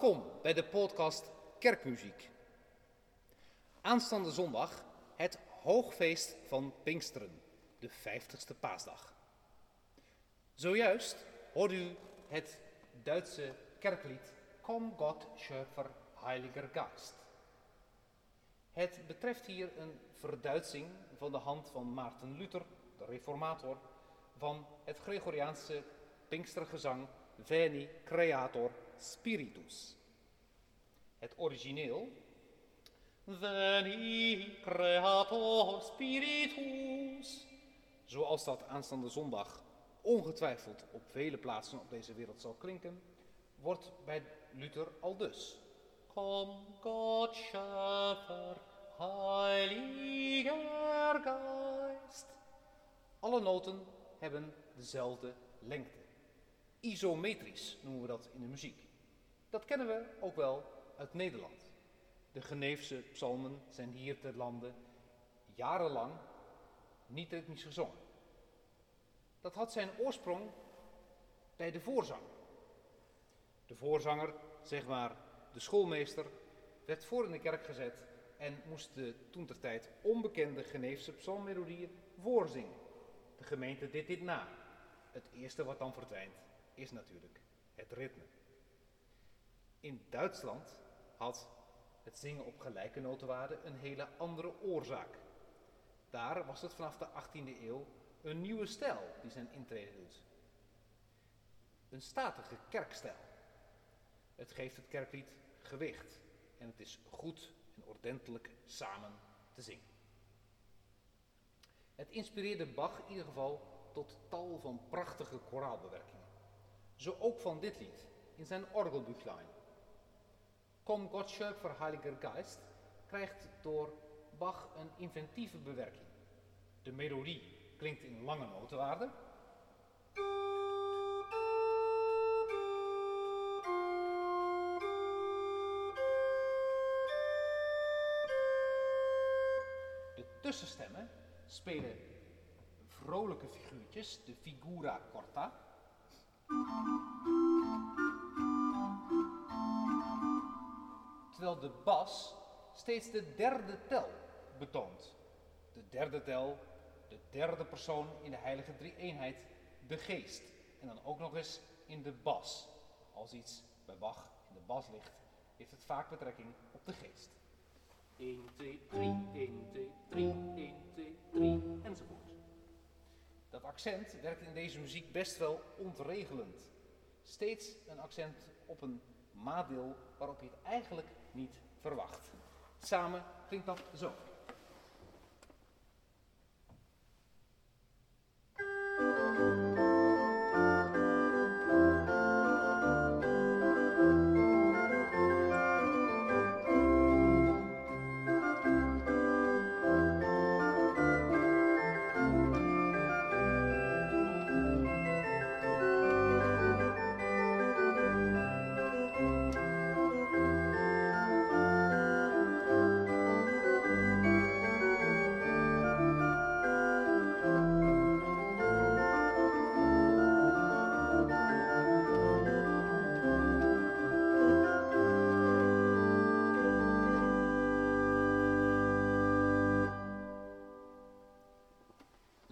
Welkom bij de podcast Kerkmuziek. Aanstaande zondag het hoogfeest van Pinksteren, de 50ste paasdag. Zojuist hoorde u het Duitse kerklied Kom Gott Schöpfer Heiliger Geist. Het betreft hier een verduitsing van de hand van Maarten Luther, de reformator, van het Gregoriaanse Pinkstergezang Veni Creator Spiritus. Het origineel Veni Creator Spiritus, zoals dat aanstaande zondag ongetwijfeld op vele plaatsen op deze wereld zal klinken, wordt bij Luther al dus. Kom God Schöpfer, Heiliger Geist. Alle noten hebben dezelfde lengte. Isometrisch noemen we dat in de muziek. Dat kennen we ook wel uit Nederland. De Geneefse psalmen zijn hier ter lande jarenlang niet ritmisch gezongen. Dat had zijn oorsprong bij de voorzang. De voorzanger, zeg maar de schoolmeester, werd voor in de kerk gezet en moest de toentertijd onbekende Geneefse psalmmelodieën voorzingen. De gemeente deed dit na. Het eerste wat dan verdwijnt is natuurlijk het ritme. In Duitsland had het zingen op gelijke notenwaarden een hele andere oorzaak. Daar was het vanaf de 18e eeuw een nieuwe stijl die zijn intrede doet. Een statige kerkstijl. Het geeft het kerklied gewicht en het is goed en ordentelijk samen te zingen. Het inspireerde Bach in ieder geval tot tal van prachtige koraalbewerkingen. Zo ook van dit lied in zijn orgelbüchlein. Kom Gott Schöpfer Heiliger Geist krijgt door Bach een inventieve bewerking. De melodie klinkt in lange notenwaarden. De tussenstemmen spelen vrolijke figuurtjes, de figura corta. Terwijl de bas steeds de derde tel betoont. De derde tel, de derde persoon in de heilige drie-eenheid, de geest. En dan ook nog eens in de bas. Als iets bij Bach in de bas ligt, heeft het vaak betrekking op de geest. 1, 2, 3, 1, 2, 3, 1, 2, 3, enzovoort. Dat accent werkt in deze muziek best wel ontregelend. Steeds een accent op een maatdeel waarop je het eigenlijk niet verwacht. Samen klinkt dat zo.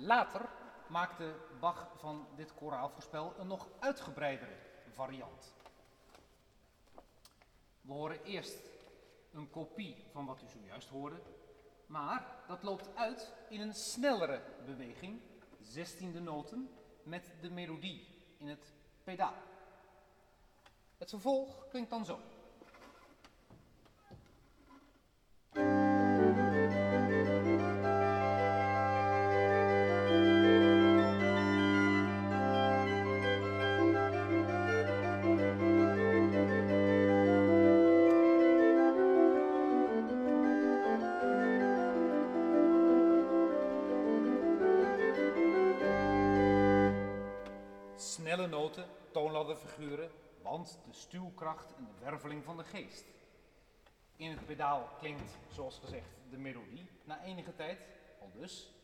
Later maakte Bach van dit koraalvoorspel een nog uitgebreidere variant. We horen eerst een kopie van wat u zojuist hoorde, maar dat loopt uit in een snellere beweging, zestiende noten, met de melodie in het pedaal. Het vervolg klinkt dan zo. de stuwkracht en de werveling van de geest. In het pedaal klinkt, zoals gezegd, de melodie na enige tijd, al dus.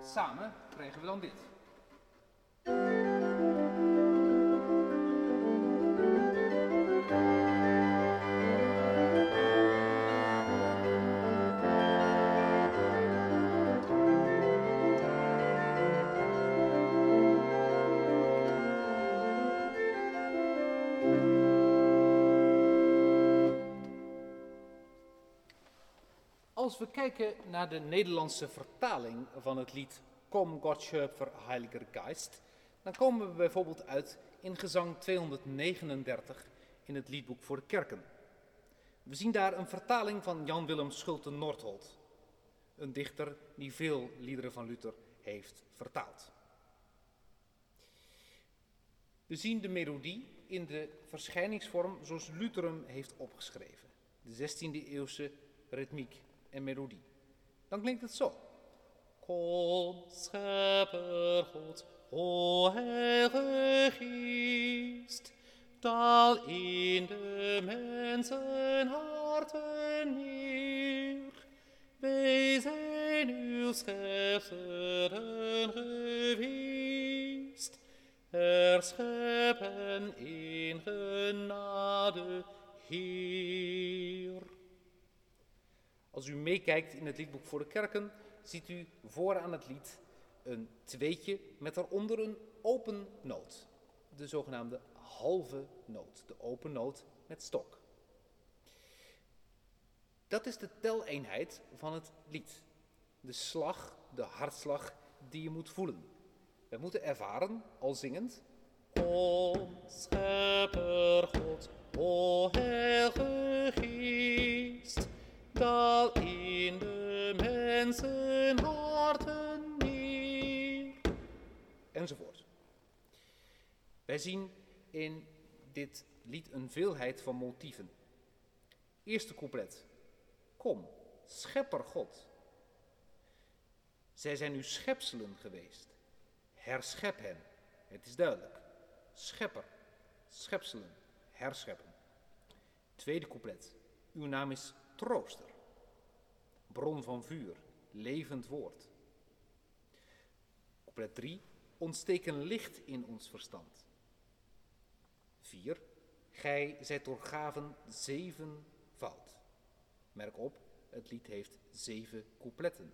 Samen krijgen we dan dit. Als we kijken naar de Nederlandse vertaling van het lied Kom Gott Schöpfer Heiliger Geist, dan komen we bijvoorbeeld uit in gezang 239 in het liedboek voor de kerken. We zien daar een vertaling van Jan Willem Schulte Nordholt, een dichter die veel liederen van Luther heeft vertaald. We zien de melodie in de verschijningsvorm zoals Luther hem heeft opgeschreven, de 16e eeuwse ritmiek en. Dan klinkt het zo. Kom, schepper God, o Heilige Geest, dal in de mensen harten neer. Wij zijn uw schepselen geweest, herscheppen in genade, Heer. Als u meekijkt in het liedboek voor de kerken, ziet u vooraan het lied een tweetje met daaronder een open noot. De zogenaamde halve noot, de open noot met stok. Dat is de teleenheid van het lied. De slag, de hartslag die je moet voelen. We moeten ervaren, al zingend, O schepper God, o geest, in de mensen harten neer. Enzovoort. Wij zien in dit lied een veelheid van motieven. Eerste couplet. Kom, schepper God. Zij zijn uw schepselen geweest. Herschep hen. Het is duidelijk. Schepper, schepselen, herscheppen. Tweede couplet. Uw naam is trooster. Bron van vuur, levend woord. Couplet 3. Ontsteek een licht in ons verstand. 4. Gij zijt door gaven zevenvoud. Merk op, het lied heeft zeven coupletten.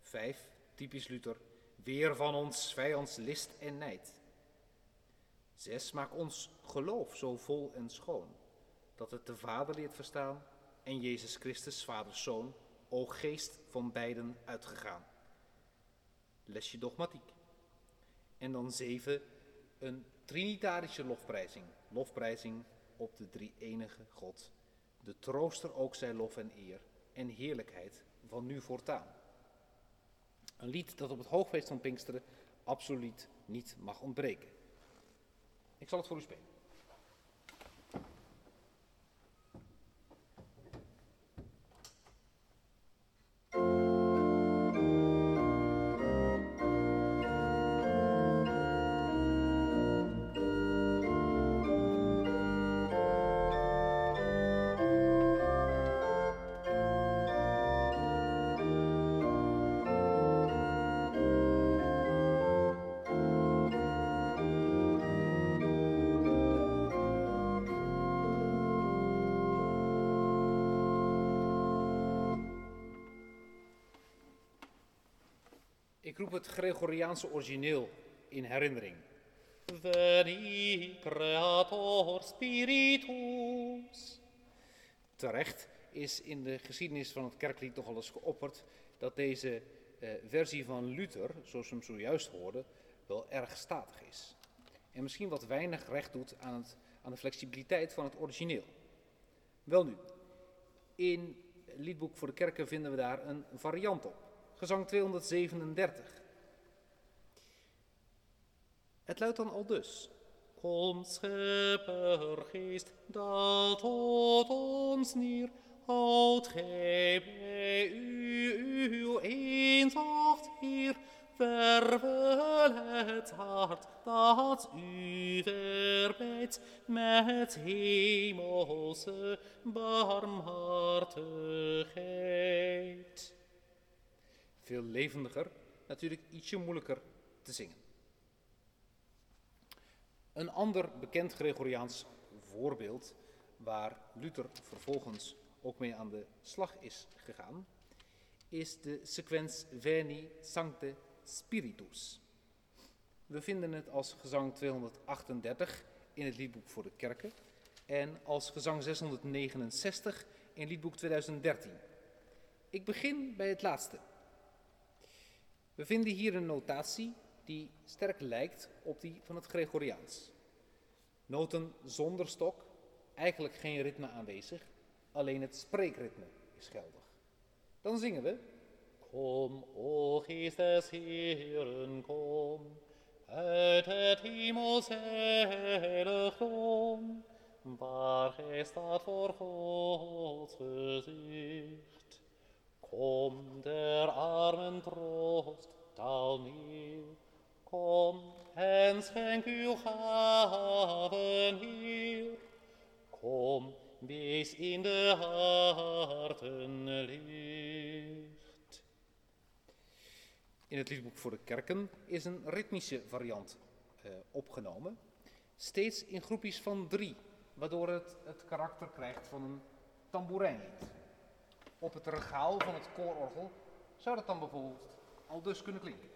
5. Typisch Luther. Weer van ons vijands list en nijd. 6. Maak ons geloof zo vol en schoon, dat het de Vader leert verstaan en Jezus Christus, Vaders Zoon, o geest van beiden uitgegaan. Lesje dogmatiek. En dan zeven, een trinitarische lofprijzing. Lofprijzing op de drie enige God. De trooster ook zij lof en eer en heerlijkheid van nu voortaan. Een lied dat op het hoogfeest van Pinksteren absoluut niet mag ontbreken. Ik zal het voor u spelen. Ik roep het Gregoriaanse origineel in herinnering. Veni creator spiritus. Terecht is in de geschiedenis van het kerklied nogal eens geopperd dat deze eh, versie van Luther, zoals we hem zojuist hoorden, wel erg statig is. En misschien wat weinig recht doet aan, het, aan de flexibiliteit van het origineel. Wel nu, in het liedboek voor de kerken vinden we daar een variant op gezang 237. Het luidt dan al dus. Kom, scheppergeest, dat tot ons neer, houd gij bij u uw eenzacht Heer, vervul het hart dat u verbijt met hemelse barmhartigheid veel levendiger natuurlijk ietsje moeilijker te zingen. Een ander bekend Gregoriaans voorbeeld waar Luther vervolgens ook mee aan de slag is gegaan, is de sequens Veni Sancte Spiritus. We vinden het als gezang 238 in het liedboek voor de kerken en als gezang 669 in liedboek 2013. Ik begin bij het laatste. We vinden hier een notatie die sterk lijkt op die van het Gregoriaans. Noten zonder stok, eigenlijk geen ritme aanwezig, alleen het spreekritme is geldig. Dan zingen we. Kom, o geest des kom, uit het hemels heiligdom, waar gij staat voor Gods gezicht. Kom der armen troost, taal neer, kom en schenk uw gaven hier. Kom, wees in de harten licht. In het liedboek voor de kerken is een ritmische variant eh, opgenomen, steeds in groepjes van drie, waardoor het het karakter krijgt van een tamboerijnlied. Op het regaal van het koororgel zou dat dan bijvoorbeeld al dus kunnen klinken.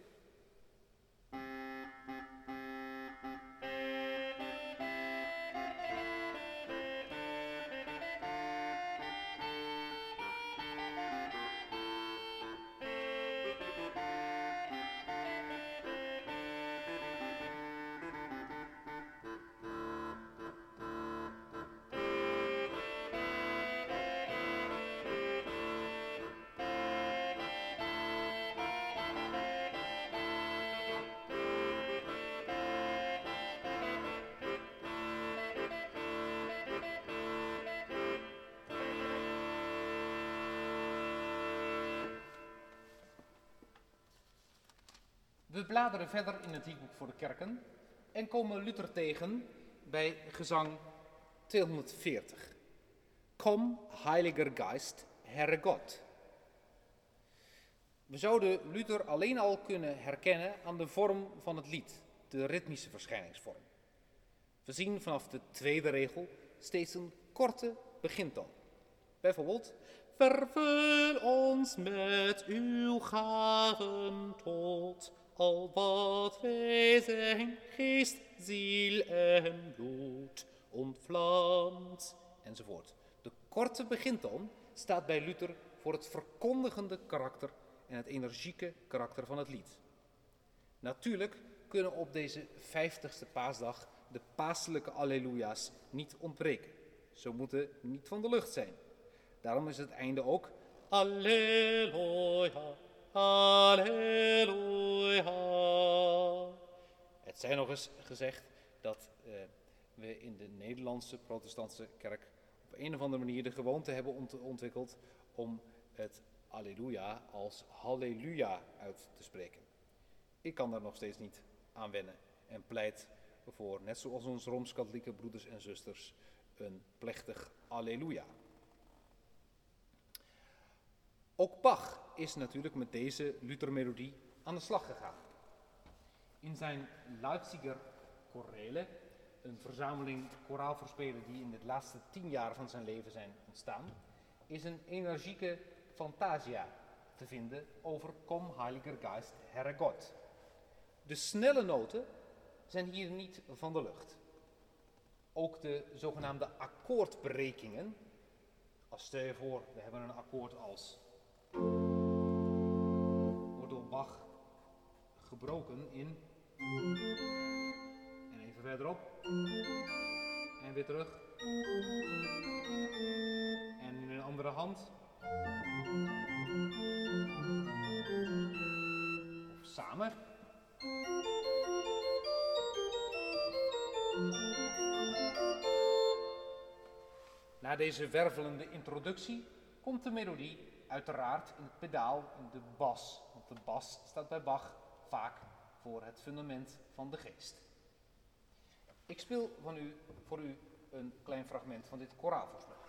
We bladeren verder in het liedboek voor de kerken en komen Luther tegen bij gezang 240. Kom, Heiliger Geist, Herre God. We zouden Luther alleen al kunnen herkennen aan de vorm van het lied, de ritmische verschijningsvorm. We zien vanaf de tweede regel steeds een korte begintoon. Bijvoorbeeld, vervul ons met uw gaven tot al wat wij zijn, geest, ziel en bloed ontvlamt, enzovoort. De korte begintoon staat bij Luther voor het verkondigende karakter en het energieke karakter van het lied. Natuurlijk kunnen op deze vijftigste paasdag de paaselijke alleluja's niet ontbreken. Ze moeten niet van de lucht zijn. Daarom is het einde ook Alleluia, Halleluja. Het zij nog eens gezegd dat eh, we in de Nederlandse protestantse kerk op een of andere manier de gewoonte hebben ont ontwikkeld om het Alleluia als Halleluja uit te spreken. Ik kan daar nog steeds niet aan wennen en pleit voor, net zoals onze Rooms-Katholieke broeders en zusters, een plechtig Alleluia. Ook Bach is natuurlijk met deze Luthermelodie aan de slag gegaan. In zijn Leipziger Chorale, een verzameling koraalverspelen die in de laatste tien jaar van zijn leven zijn ontstaan, is een energieke fantasia te vinden over Kom Heiliger Geist, Herre God. De snelle noten zijn hier niet van de lucht. Ook de zogenaamde akkoordbrekingen, als stel je voor, we hebben een akkoord als gebroken in. En even verderop. En weer terug. En in een andere hand. Of samen. Na deze wervelende introductie komt de melodie uiteraard in het pedaal, in de bas. Want de bas staat bij Bach vaak voor het fundament van de geest. Ik speel van u, voor u een klein fragment van dit koraalverslag.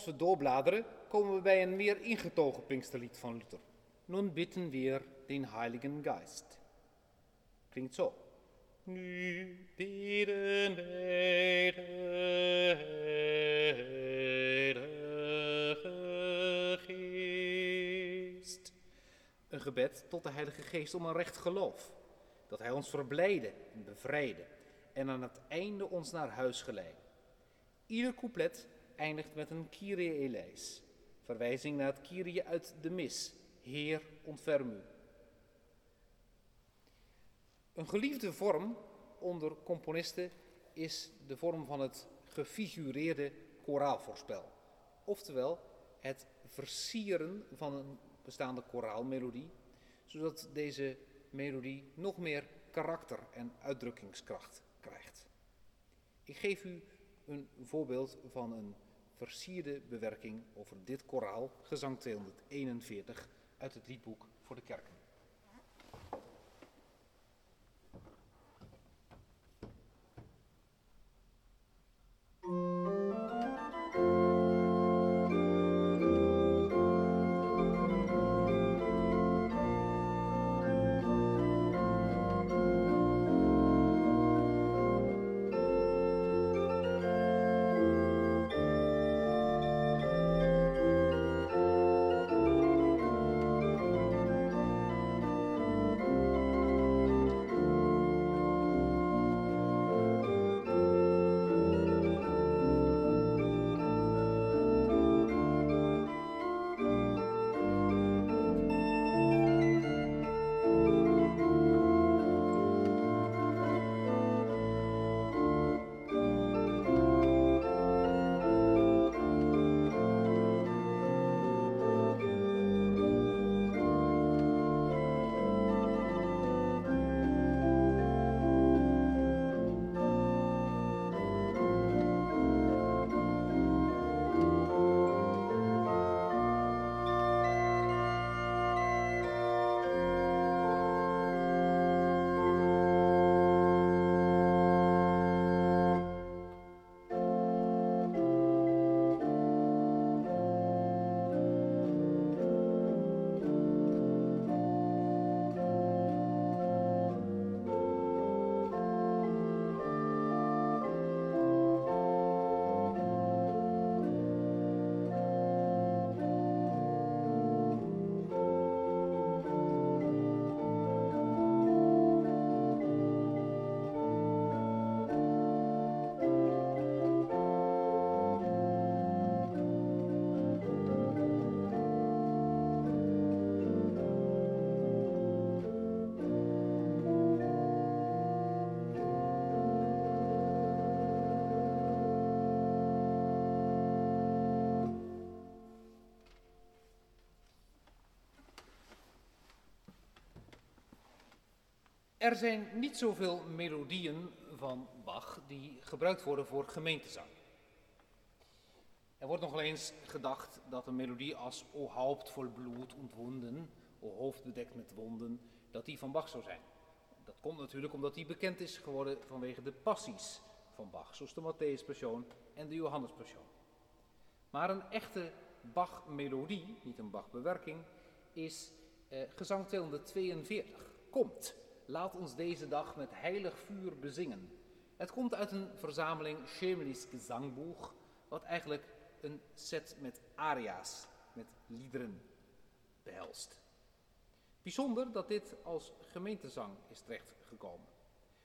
Als we doorbladeren, komen we bij een meer ingetogen Pinksterlied van Luther. Nun bitten wir den Heiligen Geist. Klinkt zo. Nu bidden wij Geest. Een gebed tot de Heilige Geest om een recht geloof. Dat Hij ons verblijden en bevrijden en aan het einde ons naar huis geleiden. Ieder couplet eindigt met een Kyrie eleis, verwijzing naar het Kyrie uit de mis, Heer ontferm u. Een geliefde vorm onder componisten is de vorm van het gefigureerde koraalvoorspel, oftewel het versieren van een bestaande koraalmelodie, zodat deze melodie nog meer karakter en uitdrukkingskracht krijgt. Ik geef u een voorbeeld van een versierde bewerking over dit koraal, gezang 241 uit het liedboek voor de kerken. Er zijn niet zoveel melodieën van Bach die gebruikt worden voor gemeentezang. Er wordt nog eens gedacht dat een melodie als O Haupt vol bloed ontwonden, O hoofd bedekt met wonden, dat die van Bach zou zijn. Dat komt natuurlijk omdat die bekend is geworden vanwege de passies van Bach, zoals de Matthäus-passion en de Johannes-passion. Maar een echte Bach-melodie, niet een Bach-bewerking, is eh, gezang 242. Komt. Laat ons deze dag met heilig vuur bezingen. Het komt uit een verzameling Schemelisch Gezangbuch, wat eigenlijk een set met aria's, met liederen behelst. Bijzonder dat dit als gemeentezang is terechtgekomen.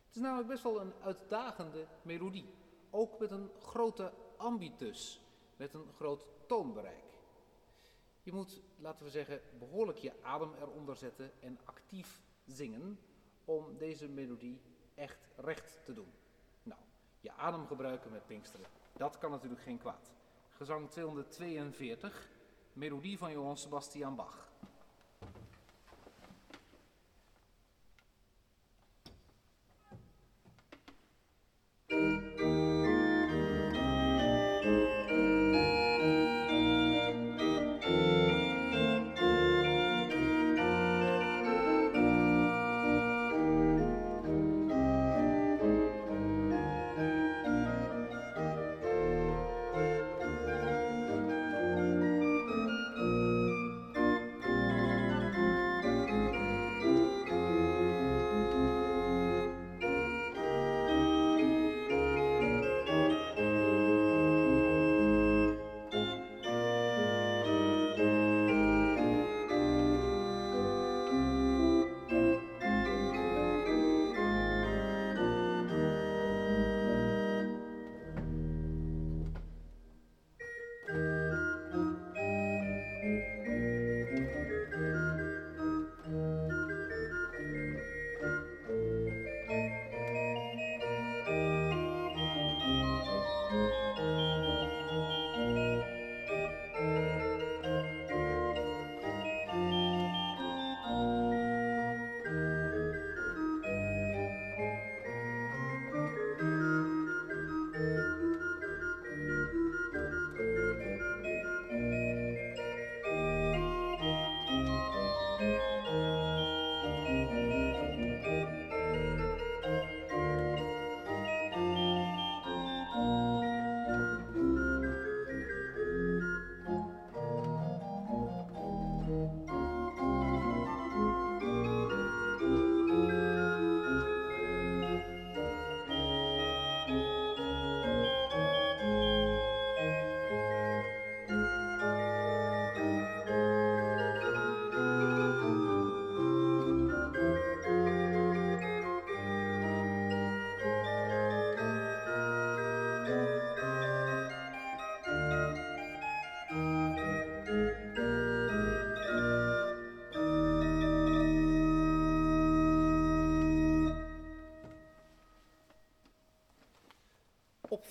Het is namelijk best wel een uitdagende melodie, ook met een grote ambitus, met een groot toonbereik. Je moet, laten we zeggen, behoorlijk je adem eronder zetten en actief zingen, om deze melodie echt recht te doen. Nou, je adem gebruiken met Pinksteren, dat kan natuurlijk geen kwaad. Gezang 242, melodie van Johann Sebastian Bach.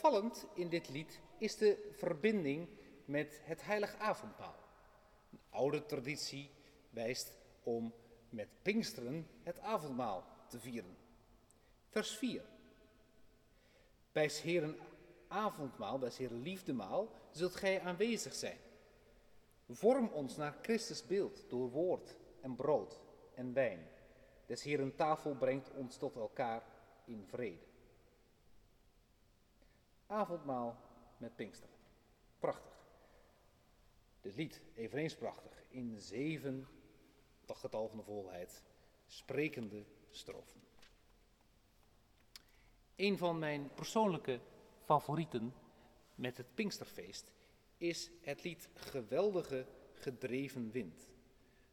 Opvallend in dit lied is de verbinding met het heilig avondmaal. Een oude traditie wijst om met Pinksteren het avondmaal te vieren. Vers 4. Bij Heren avondmaal, bij Heren liefdemaal, zult gij aanwezig zijn. Vorm ons naar Christus beeld door woord en brood en wijn. Des Heren tafel brengt ons tot elkaar in vrede. Avondmaal met Pinkster. Prachtig. Dit lied, eveneens prachtig, in zeven, dat getal van de volheid, sprekende strofen. Een van mijn persoonlijke favorieten met het Pinksterfeest is het lied Geweldige Gedreven Wind.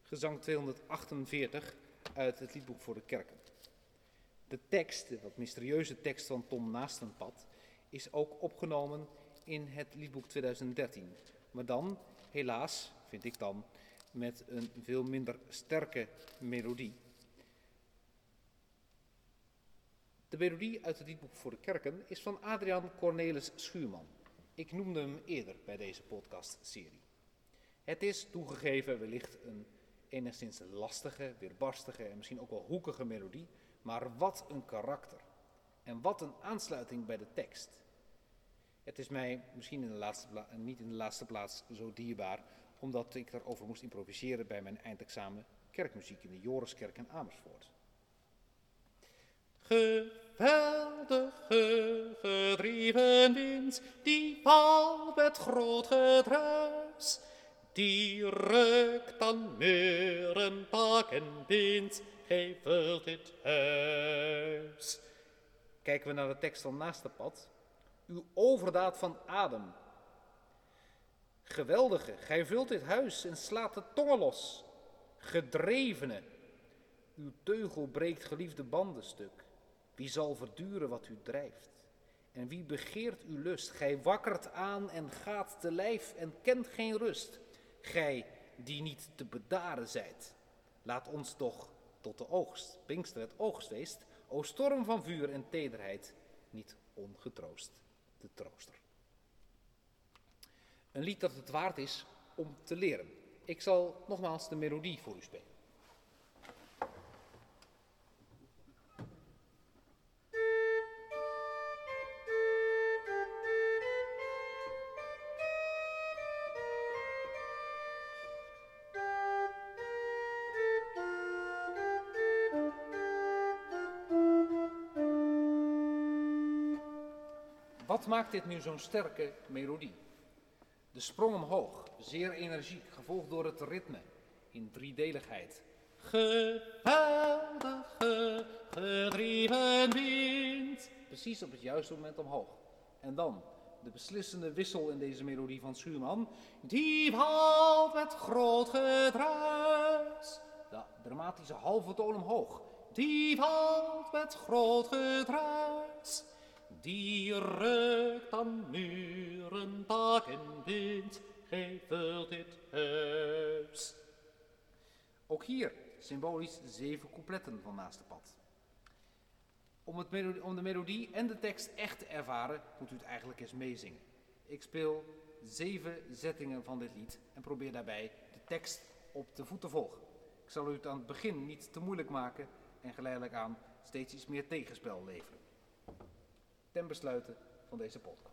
Gezang 248 uit het liedboek voor de kerken. De tekst, de wat mysterieuze tekst van Tom Naastenpad, is ook opgenomen in het liedboek 2013. Maar dan, helaas, vind ik dan, met een veel minder sterke melodie. De melodie uit het liedboek voor de kerken is van Adriaan Cornelis Schuurman. Ik noemde hem eerder bij deze podcastserie. Het is toegegeven wellicht een enigszins lastige, weerbarstige en misschien ook wel hoekige melodie, maar wat een karakter. En wat een aansluiting bij de tekst. Het is mij misschien in de laatste niet in de laatste plaats zo dierbaar, omdat ik daarover moest improviseren bij mijn eindexamen kerkmuziek in de Joriskerk in Amersfoort. Geweldige gedreven wind, die valt met groot gedruis, die rukt dan muren, pak en bindt, gij vult dit huis. Kijken we naar de tekst van naast de pad. Uw overdaad van adem. Geweldige, gij vult dit huis en slaat de tongen los. Gedrevene, uw teugel breekt geliefde banden stuk. Wie zal verduren wat u drijft? En wie begeert uw lust? Gij wakkert aan en gaat te lijf en kent geen rust. Gij die niet te bedaren zijt. Laat ons toch tot de oogst, Pinkster het oogstfeest, o storm van vuur en tederheid, niet ongetroost de trooster. Een lied dat het waard is om te leren. Ik zal nogmaals de melodie voor u spelen. Wat maakt dit nu zo'n sterke melodie? De sprong omhoog, zeer energiek, gevolgd door het ritme in driedeligheid. Geweldige, gedreven wind. Precies op het juiste moment omhoog. En dan de beslissende wissel in deze melodie van Schuurman. Die valt met groot gedruis. De dramatische halve toon omhoog. Die valt met groot gedruis. Die rukt aan muren, dak en wind, vult dit huis. Ook hier symbolisch zeven coupletten van naast de pad. Om, het om de melodie en de tekst echt te ervaren, moet u het eigenlijk eens meezingen. Ik speel zeven zettingen van dit lied en probeer daarbij de tekst op de voet te volgen. Ik zal u het aan het begin niet te moeilijk maken en geleidelijk aan steeds iets meer tegenspel leveren ten besluiten van deze podcast.